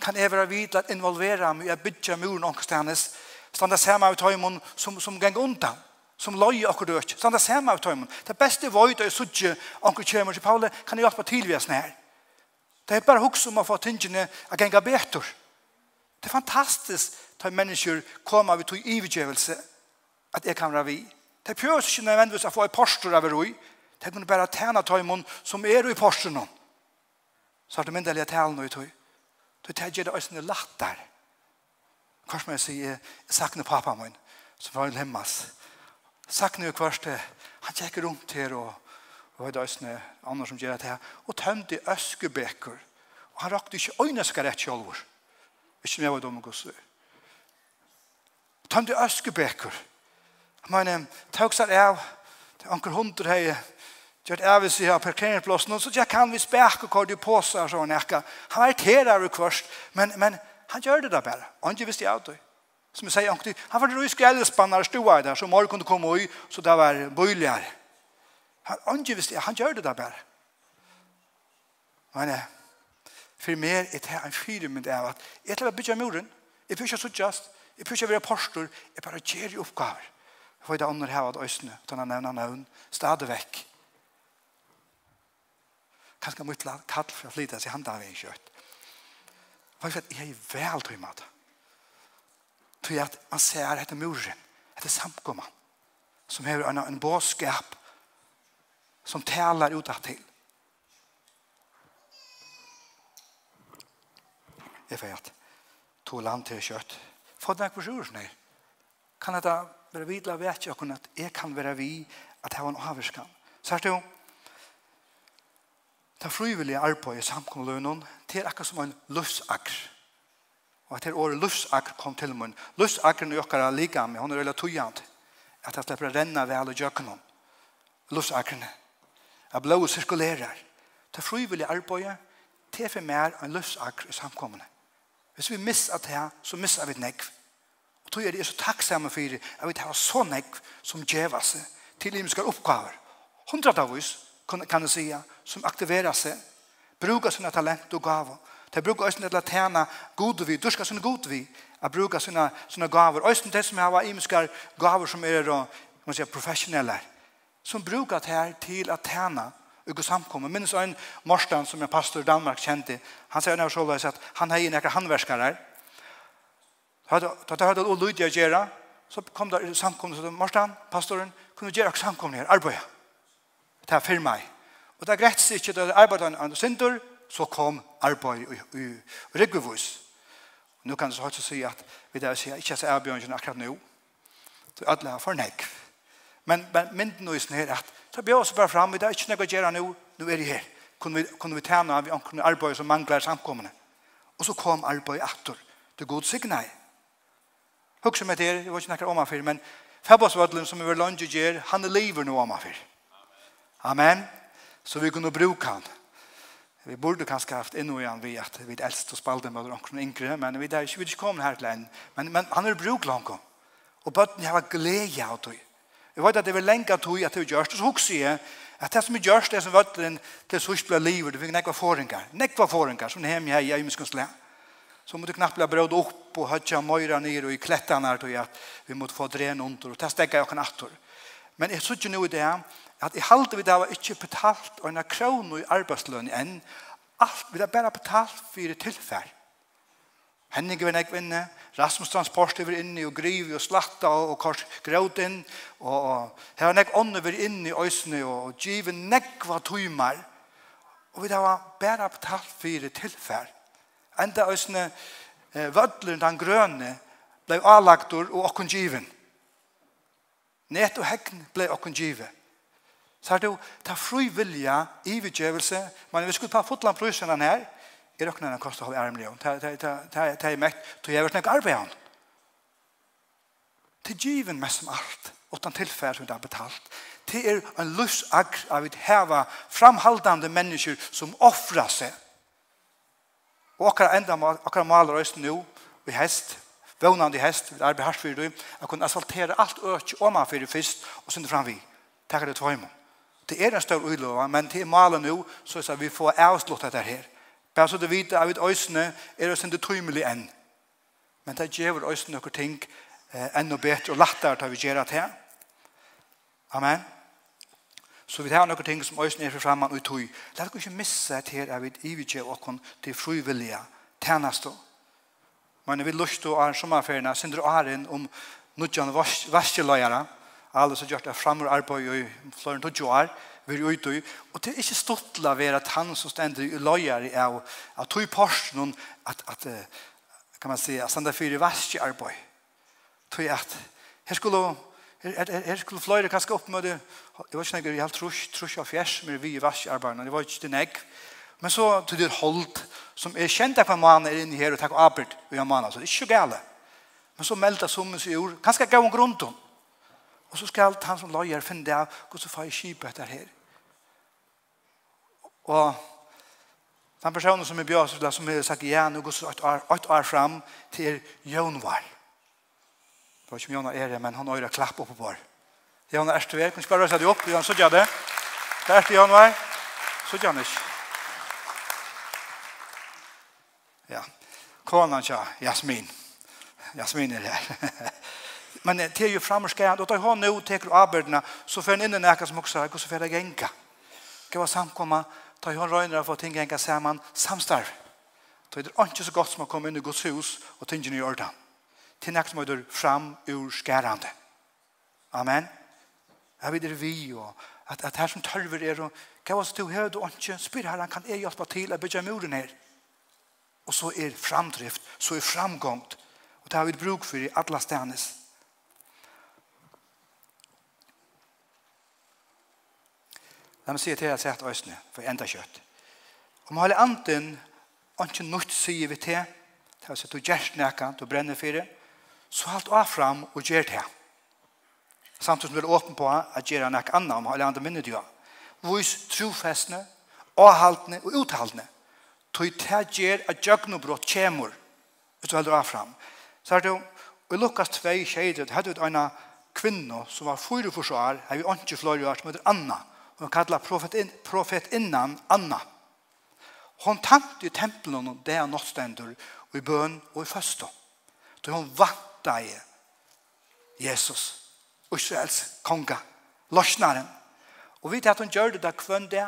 Kan jeg være vidt at involvere meg i å bygge muren noen stedes? Standa sammen med tøymon som, som ganger undan som løy akkur døk. Så han er samme av tøymen. Det beste var vøyt er suttje anker kjemmer til Paule, kan jeg hjelpe til vi er snær. Det er bare hoks om å få tingene av genga betor. Det er fantastisk at mennesker kommer ved tog ivergjøvelse at jeg kan være vi. Det er prøvd ikke nødvendigvis å få en postur av roi. Det er kunne bare tjene tøymen som er i posturen. Så er det myndelige talen i tøy. Du tar gjør det øyne latter. Kanskje må jeg si, jeg sakner pappa min, som var en lemmas. Sagt nu kvart han tjekker rundt her og og det er andre som gjør det her, og tømte øskebeker. Og han rakte ikke øyne skal rett kjolver. Ikke mer hva de gos. Tømte øskebeker. Han mener, tøk seg av, det anker hundre her, gjør det av her parkeringsplassen, og så jeg kan vi speke hva du på seg, sånn, han irriterer jo kvørst, men, men han gjør det da bare. Han ikke visste jeg av det. Som jeg sier, han var rysk eldspannar stua i der, så morgen kunne komme ut, så det var bøyligere. Han, han, visste, han gjør det der bare. Men for meg er det en fyrmynd av at jeg til å bygge muren, jeg bygger så just, jeg bygger være postor, jeg bare gjør i oppgaver. Jeg får det andre her av Østene, utan å nevne navn, stadig vekk. Kanskje mye kall for å flytte seg handa av en kjøtt. Hva er det jeg er vel tøymet? til at han ser etter muren, etter samkommet, som har en, en båskap som taler ut av til. Jeg vet, at to land til kjøtt. Få den ikke på nei. Kan dette være vidla vet jeg at jeg kan være vi at jeg har en avvarskan. Så er det jo, det frivillige arbeidet i samkommunlønnen, det er akkurat som en løsakr Og at her året løsakr kom til mun. Løsakren i okkara lika med, hon er veldig tujant. At jeg slipper renna vel og jøkken om. Løsakrene. Jeg blå sirkulerer. Det er frivillig arbeid. Det er for mer enn løsakr i samkommende. Hvis vi missar det her, så missar vi nekv. Og tog er det så takksamme for det. at vi tar så nekv som djeva seg til imenskar oppgaver. Hundratavvis, kan jeg si, som aktiverer seg, brukar sine talent og gaver De brukar östen til å tjene god vi, du skal sånne god vi, å bruke sånne, sånne gaver. Østen til som har imiske gaver som er man sier, professionelle, som brukar det her til å tjene og samkommer. Minns en Morsten som en pastor i Danmark kjente, han sier når så løs at han har en handverskare handverskere her. Da det hadde å lydige å gjøre, så kom det samkommer til Morsten, pastoren, kunne gjøre samkommer her, arbeid. Det er for meg. Og det er greit ikke, det er arbeid av så kom arbeid i, i, i ryggevus. Nå kan du så høyt si at vi der sier ikke at erbjørnsen akkurat nå. Så alle har for nekv. Men, men mynden er sånn her at så bjør oss bare fram, vi der er ikke noe å gjøre nå, nå er det her. Kunne vi, kunne vi tjene av omkring arbeid som mangler samkommende. Og så kom arbeid atter. Det god signal. Hugg som heter, jeg var ikke nekker om han men Fabosvadlen som vi var landet gjør, han lever nå om han Amen. Så vi kunne bruke han. Vi borde kanskje haft inn igjen vi at vi er eldst og spalte med noen yngre, men vi er ikke, vi er ikke kommet her til en. Men, men han er bruk langt. Og bøtten har glede av det. Vi vet at det vil lenge tog at det gjørs. Og så husker jeg at det som gjørs, det som vøtten til sørst ble livet, det fikk nekva foringar. Nekva foringar, som hjemme her i Øymeskonsle. Så måtte knapt bli brød opp og høtja møyra ned og i klettene her, at vi måtte få dren under, og det stekker jeg kan atter. Men jeg synes ikke noe i det her, at i halde vi det var ikke betalt og en kron i arbeidsløn enn alt vi det bare betalt for tilfær Henning var nek inne Rasmus Transport var inne og Grivi og Slatta og Kors Gråten og, og her var nek ånne var inne i Øysene og giv nek var tøymer og vi da var bare betalt for tilfær enda Øysene eh, vødler den grønne blei avlagtor og okkun given. Net og hegn blei okkun givet. Så er det jo, ta fri vilja, ividgjøvelse, men vi skulle ta fotland prusen den her, i røkkene den kostet halv ærmelig, ta i mekt, to jeg vil snakke arbeid han. Til given mest som alt, utan tilfærd som det er betalt. Det er en lusagr av et heva framhaldande mennesker som offrar seg. Og akkurat enda akkurat maler oss nå, vi hest, vånande hest, vi arbeid harsfyrir, jeg kunne asfaltere alt øk om man fyrir fyrst, og synda fram vi. Takk er det tvøymon. Det er en stor uilova, men til malen nu, så er vi får avslått dette her. Bare så du vet at vi øsene er oss ikke tøymelig enn. Men det gjør øsene noen ting eh, enda bedre og lettere til vi gjør det her. Amen. Så vi tar noen ting som øsene er for fremme og tøy. La dere ikke misse at her er vi i vi gjør åkken til frivillige tjeneste. Men vi lyst til å ha en sommerferien, sender du æren om nødgjende vaskeløyere, Vars alle som gjort det framur arbeid i flere enn to år, vi er ute i, og det er ikke stått til å være at han som stender i løyer av, av tog porsen, at, at, kan man si, at stender for i vest i arbeid. Tog at, her skulle, her, her, her skulle flere kanskje oppmøte, jeg var ikke nekker, jeg har trus, trus av fjers, men vi i vest i arbeid, det var ikke det nek, men så tog det holdt, som er kjent av hva man er inne her og takk og arbeid, og jeg mann, så det er ikke gale. Men så meldte som seg i ord, kanskje gav en grunn til Og så skal han som løyer finne det av hvordan får jeg kjipet etter her. Og den personen som er bjøs, som er sagt igjen, og går et år et år frem til Jønvar. Det var ikke Jønvar er det, men han har jo klapp oppe på. Jønvar er stuer, kan du bare røse deg opp, Jønvar, så gjør det. Det er til Jønvar, så gjør han ikke. Ja, konan tja, Jasmin. Jasmin er her. (laughs) Men det är ju framskärd och da har nu teker arbetarna så för en eka som också går så för jeg genka? Kan var samkomma Da hon röjner för att ting gänga samman samstarv. Da är det inte så gott som att komma in i Guds hus och tingene i orden. Til nek som er fram ur skärande. Amen. Jeg vet det vi og att, att här som tørver er och var det du höd du ikke? spyr herran kan jag hjelpe till att bygge muren her? Och så är framdrift, så är framgångt. Och det har vi bruk för i alla städernas. La meg si til at sett øsne, for enda kjøtt. Om alle anden, og ikke nødt sier vi til, til at du gjør snakka, du brenner for det, så halt av fram og gjør det. Samtidig som du er åpen på at gjør noe annet om alle andre minner du har. Vois trofestene, avhaltene og uthaltene. tog til gjør at jøgnobrott kommer, hvis du holder av fram. Så er det jo, i Lukas 2, kjeidet, hadde vi en kvinne som var fyre forsvar, her vi ikke flere fløyre, som heter Anna, Hon kallar profet innan Anna. Hon tankte i tempelen och det er nåttstender og i bøn og i første. Då hon vatta i Jesus, Israels konga, lorsnaren. Og vet at hon gjør det da kvønn det,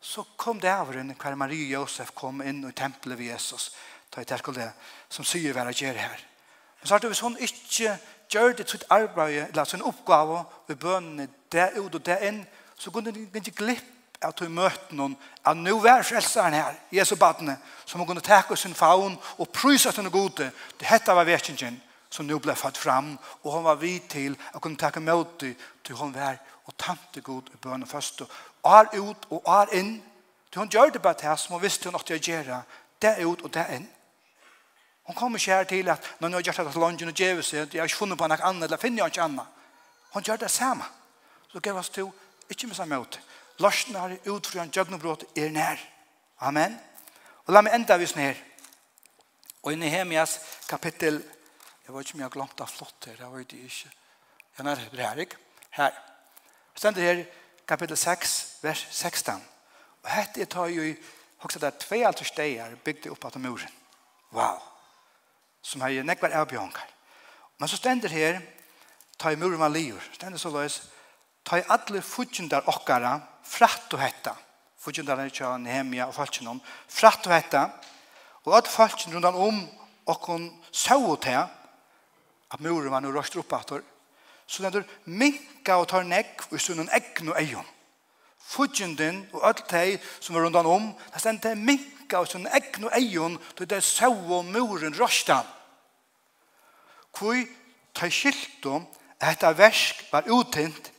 så kom det av henne hver Marie Josef kom inn i tempelet ved Jesus. Ta i det som sier hva det gjør her. Men så er det hvis hon ikke gjør det sitt arbeid, eller sin oppgave, i bønene, det ut og det inn, så kunne de ikke glipp av til møten noen av nå vær frelseren her, Jesu badene, som hun kunne takke sin faun og prysa til henne gode. Det hette var vekkingen som nå ble fatt fram, og hun var vid til å kunne takke møte til hon var og tante god i bønne først. Ar ut og er inn, til hun gjør det bare til som hun visste hun åtte å gjøre, det ut og det inn. Hun kommer ikke her til at når hun har gjort det til London og Jevese, jeg har ikke funnet på noe annet, eller finner jeg ikke annet. Hun gjør det samme. Så gav oss til Ikke med samme ut. Lorsen har utfrian djøgnobrot er nær. Amen. Og la meg enda vis her. Og i Nehemias kapittel, jeg vet ikke om jeg har glemt det flott her, jeg vet ikke. Jeg er det her, ikke? Her. Stender her, kapittel 6, vers 16. Og hette jeg tar jo i, Också där två alter steier byggde upp att muren. Wow. Som har ju nekvar avbjørngar. Men så ständer här ta i muren man liv. Ständer så lös ta i alle fudgjendar okkara fratt og hetta. Fudgjendar er ikke Nehemia og falskjennom. Fratt og hetta. Og at falskjen rundan om okkon sau til at muren var nu røst opp ator. Så den der minka og tar nekk og stunden egn og eion. Fudgjunden og alt teg som var rundan om, det stendte minka og stunden egn og eion til det sau og muren røstan. Hvor ta skiltum at dette versk var utint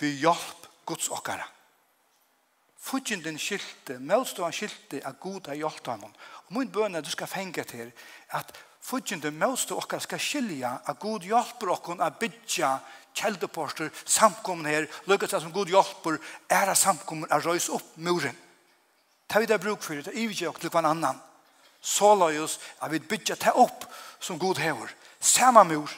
vi hjelp Guds okkara. Fudgen din skilte, møtstående skilte at Gud har hjulpet ham. Og min bøn er du skal fenge til at fudgen din møtstående okkara skal skilja at Gud hjelper okkara at bytja kjeldeporster, samkommen her, lukket seg som Gud hjelper, er at samkommen er røys opp muren. Ta vi det bruk for det, ta vi jokk til hver annan. Så la oss at vi bytja ta opp som Gud hever. Samma mur.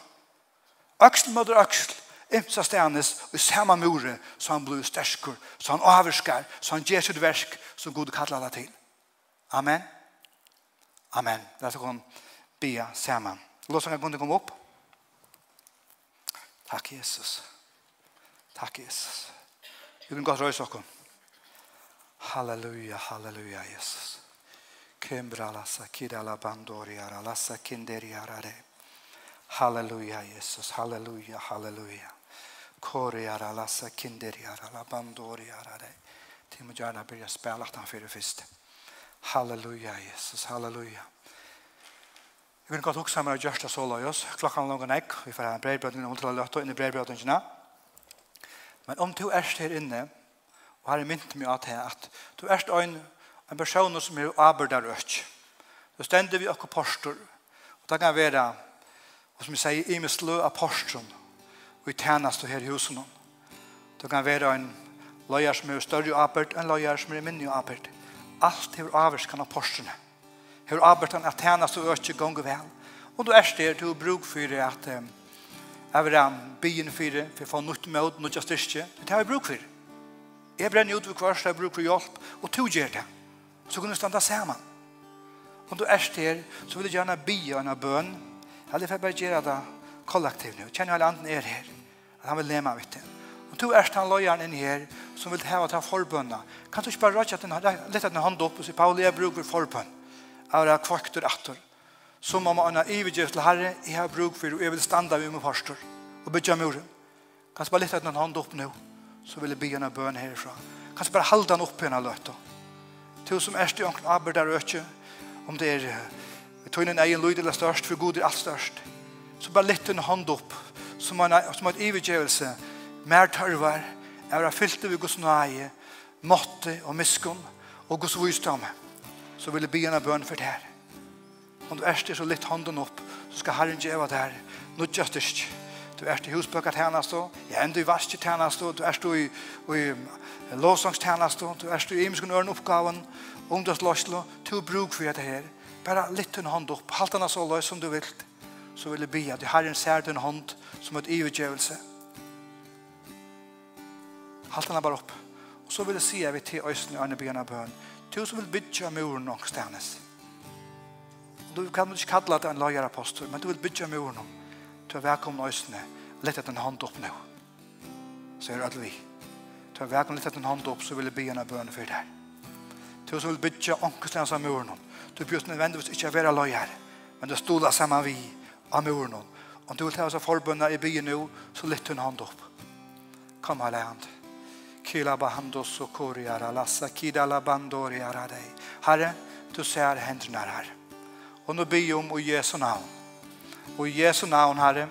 Øksel møter øksel ymsa stenes og samma mure så han blir sterskur, så han avskar, så han ger sitt verk som Gud kallar alla til. Amen. Amen. Där så hon be samman. Låt oss kunne komme upp. Tack Jesus. Tack Jesus. Vi kan gå röjs och Halleluja, halleluja Jesus. Kembra lassa kidala bandoriara lasa kinderiara rep. Halleluja, Jesus. Halleluja, halleluja. Kori ara lasa kinderi ara la, bandori ara dig. Till mig gärna börja spela att han för det. Halleluja Jesus, halleluja. Jag vill gott också med att görsta så la oss. Klockan långa näck. Vi får ha en bredbrödning om till att löta in i bredbrödningarna. Men om du erst här inne og har mynt meg at her at du erst en, en person som er arbeidar øk. Du stender vi akkur postor og det kan være og som vi sier i min slø av postoren og i tjenest her i husen. Det kan være en løyer som er større arbeid, en løyer som er mindre arbeid. Alt er avvarskan av postene. Her arbeidet at tjenest og øke ganger vel. Og du er styrt til å bruke for det at jeg vil ha byen for det, for å få nytt med, nytt av styrke. Det har jeg bruk for. Jeg brenner ut ved kvart, jeg bruker hjelp, og to gjør det. Så kan du stande sammen. Om du er styrt, så vil du gjerne bya en bøn. Eller for jeg bare gjøre det kollektivt nå. Kjenner alle andre er her. Han vil lema vitt inn. Og to erst han løyeren inn her, som vil heva ta forbønna. Kan du ikke bare rødja lett at den hånd opp og si, Pauli, jeg bruker forbønn, Jeg vil ha kvakter atter. Så må man ha ivergjøst til Herre, jeg har bruk for, og jeg vil standa ved min forstår, og bytja muren. Kan du bare litt at den hånd opp nå, så vil jeg bygge en bøn herifra. Kan du bare halde den opp igjen av løtta. To som erst i ånken arbeid der økje, om det er, vi tog inn en egen lyd eller størst, for god er alt størst. Så bare lett en hånd opp, som en, som en ivergjevelse, mer tørvar, er fylte ved Guds nøye, måtte og miskunn, og Guds visdom, så vil jeg be en bøn for det her. Om du erst så litt hånden opp, så skal Herren gjøre det her. Nå gjøst ikke. Du erst i husbøkka tjenest, jeg enda i vaske tjenest, du erst i, i lovsangstjenest, du erst i imenskene ørne oppgaven, ungdomsløslo, til bruk for det her. Bare litt en hånd opp, halte henne så løs som du vilt så vil jeg be at Herren ser din hånd som et iutgjøvelse. Halt henne bare opp. Og så vil jeg si at vi til øyne og øyne begynne bøn. Du som vil bytja muren og stenes. Du kan ikke kalle det en løyerapostel, men du vil bytja muren. Du er velkommen øyne. Lett etter en hånd opp nå. Så er det alle vi. Du er velkommen lett etter en hånd opp, så vil jeg be henne bøn for deg. Du som vil bytja ångestenes av muren. Du bjøst nødvendigvis ikke være løyer, men du stoler sammen vi av muren. Om du vil ta oss av forbundet i byen nå, så lytt hun hand opp. Kom alle hand. Kila bahandos og koriara lassa kida la bandoriara deg. Herre, du ser hendene her. Og nå byr om i Jesu navn. Og i Jesu navn, Herre,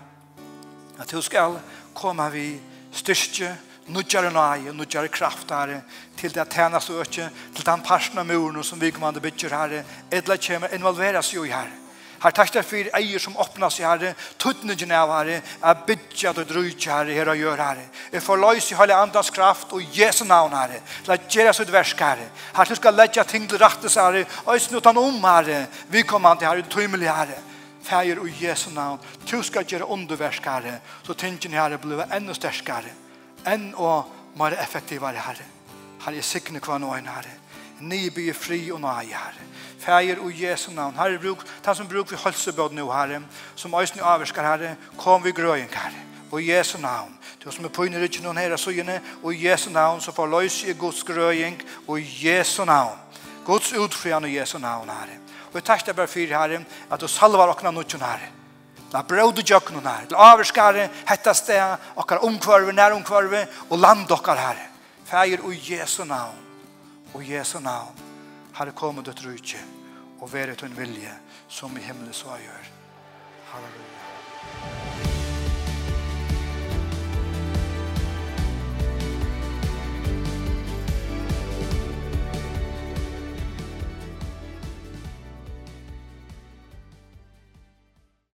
at du skal komme vi styrke, nudjar nøye, aj, kraft, Herre, til det tjenas øke, til den parten av muren som vi kommer til å Herre, edla kommer involveres jo i, Herre. Her takk deg for eier som åpnas i herre, tuttene tuttningen av herre, er bygget og drøyt herre, her og gjør herre. Jeg får løs i hele andans kraft og Jesu navn herre, La at gjøre sitt versk herre. Her du skal legge ting til rettes herre, og snutte han om herre, vi kommer an til herre, tøymelig herre. Fæger og Jesu navn, du skal gjøre underversk herre, så tingene herre blir enda sterskere, enn og mer effektivere herre. Herre, jeg sikner hva nå en herre. Ni blir fri og nøye Herre. Färger og Jesu navn, Herre, bruk, ta som bruk vi hälsobråd nå, Herre. Som øyne avvärskar, Herre. Kom vi grøyen, Herre. og Jesu navn, Du som er på inne riktigt någon så sygene. og Jesu navn, så får løs i Guds gröjen. og Jesu navn, Guds utfrian og Jesu navn, Herre. Og jeg takk deg bare for, Herre. at du salvar och någon Herre. La brød og jøkken her. La avskare, hetta sted, okkar omkvarve, næromkvarve, og land okkar her. Fæger og Jesu navn og Jesu navn. Herre, kom og døtt rydtje, og vær ut en vilje som i himmelen så gjør. Halleluja.